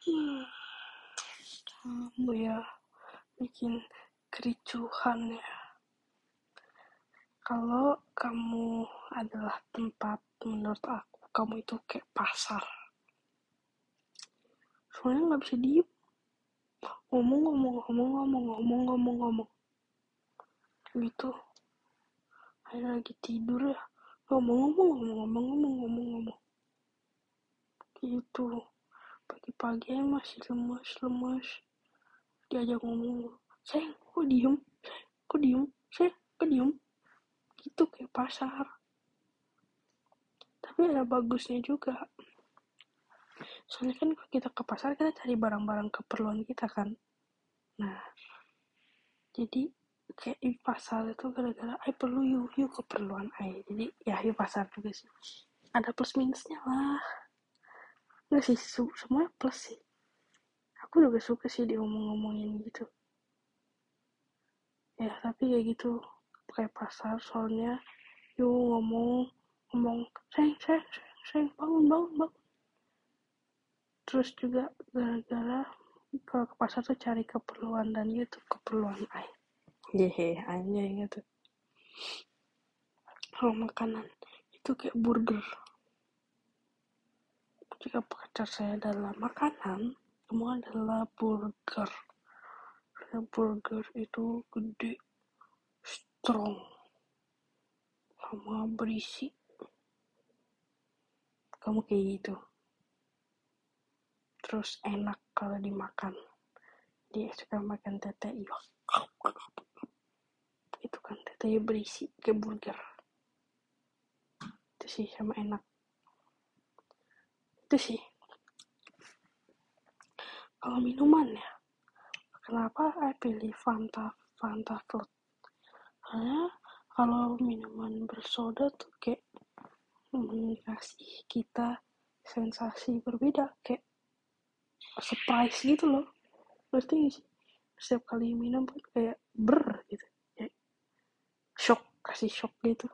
Hmm, kamu ya bikin kericuhan ya. Kalau kamu adalah tempat menurut aku kamu itu kayak pasar. Soalnya nggak bisa diem. Ngomong ngomong ngomong ngomong ngomong ngomong ngomong. Gitu. Ada lagi tidur ya. Ngomong ngomong ngomong ngomong ngomong ngomong ngomong. Gitu. Pagi-pagi masih lemas lemas. Diajak ngomong. Sayang, kok diem? Sayang, kok diem? Sayang, kok diem? Gitu kayak pasar. Tapi ada bagusnya juga. Soalnya kan kalau kita ke pasar kita cari barang-barang keperluan kita kan. Nah, jadi kayak di pasar itu gara-gara I perlu you, you keperluan I. Jadi ya you pasar juga sih. Ada plus minusnya lah. Enggak sih, semuanya plus sih. Aku juga suka sih diomong-ngomongin gitu. Ya, tapi kayak gitu. Kayak pasar soalnya you ngomong ngomong sayang sayang sayang, sayang bangun bangun bangun terus juga gara-gara kalau ke pasar tuh cari keperluan dan itu keperluan I Yehe, anjay gitu. Kalau makanan itu kayak burger. Jika pacar saya adalah makanan, semua adalah burger. Karena burger itu gede, strong, sama berisi. Kamu kayak gitu. Terus enak kalau dimakan. Dia suka makan tete iya. Itu kan tetenya berisi kayak burger. Itu sih sama enak. Itu sih. Kalau minuman ya, kenapa I pilih Fanta Fanta Float? Karena kalau minuman bersoda tuh kayak mengasih kita sensasi berbeda kayak surprise gitu loh sih setiap kali minum pun kayak ber gitu kayak shock kasih shock gitu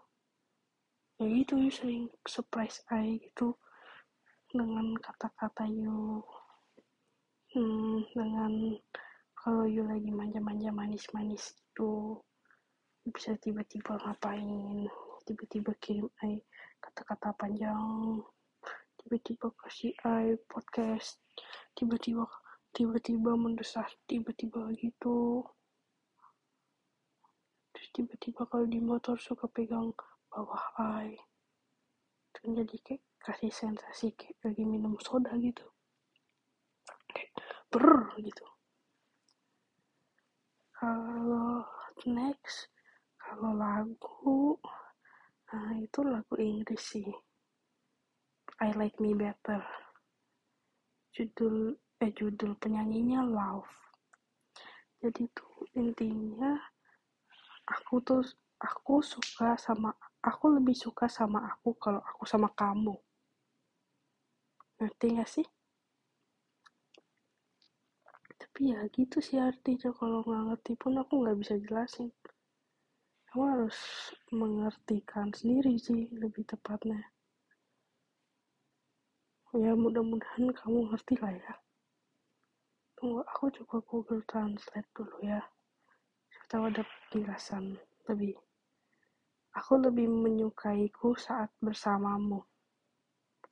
ya gitu sering surprise I gitu dengan kata-kata you. Hmm, dengan kalau you lagi manja-manja manis-manis gitu bisa tiba-tiba ngapain? Tiba-tiba kirim I kata-kata panjang. Tiba-tiba kasih I podcast. Tiba-tiba tiba-tiba mendesah tiba-tiba gitu. Terus tiba-tiba kalau di motor suka pegang bawah I dan jadi kayak kasih sensasi kayak lagi minum soda gitu. Kayak ber gitu. Kalau next kalau lagu nah itu lagu Inggris sih. I Like Me Better. Judul eh judul penyanyinya Love. Jadi tuh intinya aku tuh aku suka sama aku lebih suka sama aku kalau aku sama kamu ngerti gak sih? Tapi ya gitu sih artinya kalau nggak ngerti pun aku nggak bisa jelasin. Kamu harus mengertikan sendiri sih lebih tepatnya. Ya mudah-mudahan kamu ngerti lah ya. Tunggu aku coba google translate dulu ya. Tahu ada penjelasan lebih. Aku lebih menyukaiku saat bersamamu.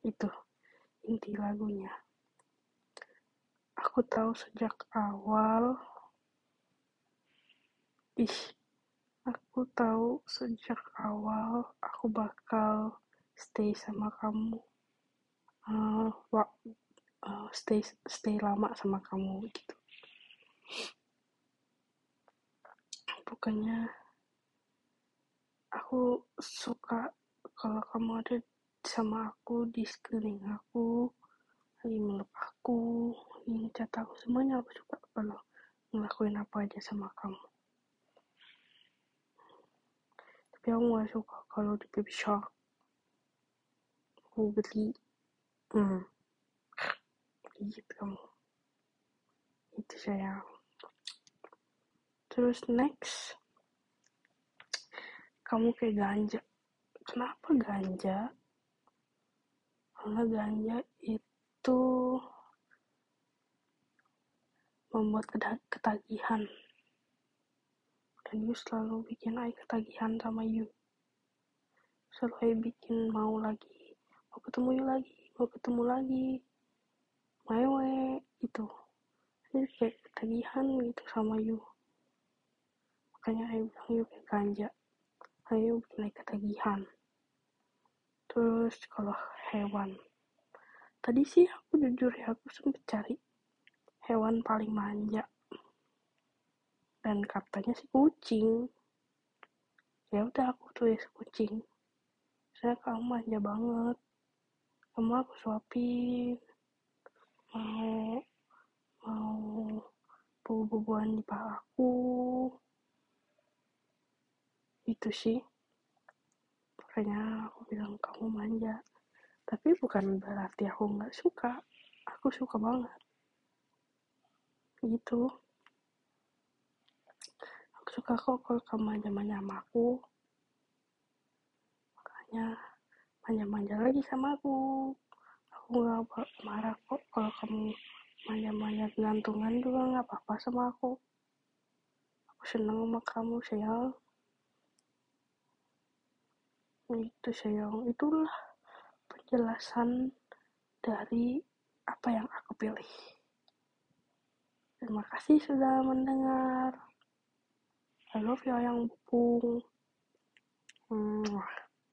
Itu inti lagunya. Aku tahu sejak awal. Ih aku tahu sejak awal aku bakal stay sama kamu. Uh, wa- uh, stay stay lama sama kamu gitu. Pokoknya aku suka kalau kamu ada sama aku di sekeliling aku lagi meluk aku lagi ngecat aku semuanya aku suka kalau ngelakuin apa aja sama kamu. Tapi aku gak suka kalau di baby shark aku beli. Hmm. Gigit kamu. Itu sayang. Terus next. Kamu kayak ganja. Kenapa ganja karena ganja itu membuat ketagihan. Dan you selalu bikin I ketagihan sama you selalu I bikin mau lagi mau ketemu you lagi mau ketemu lagi. Mewe itu jadi kayak ketagihan gitu sama you makanya I bilang you kayak ganja. Ayo bikin ketagihan terus kalau hewan. Tadi sih aku jujur ya aku sempet cari hewan paling manja. Dan katanya sih kucing. Ya udah aku tulis kucing. Saya kamu manja banget. Kamu aku suapin. Mau mau bubu-bubuan di paha aku. Itu sih makanya aku bilang kamu manja. Tapi bukan berarti aku nggak suka. Aku suka banget. Gitu. Aku suka kok kalau kamu manja-manja sama aku. Makanya manja-manja lagi sama aku. Aku nggak marah kok kalau kamu manja-manja gantungan juga nggak apa-apa sama aku. Aku seneng sama kamu sayang itu sayang itulah penjelasan dari apa yang aku pilih. Terima kasih sudah mendengar. I love you yang bupung. Hmm.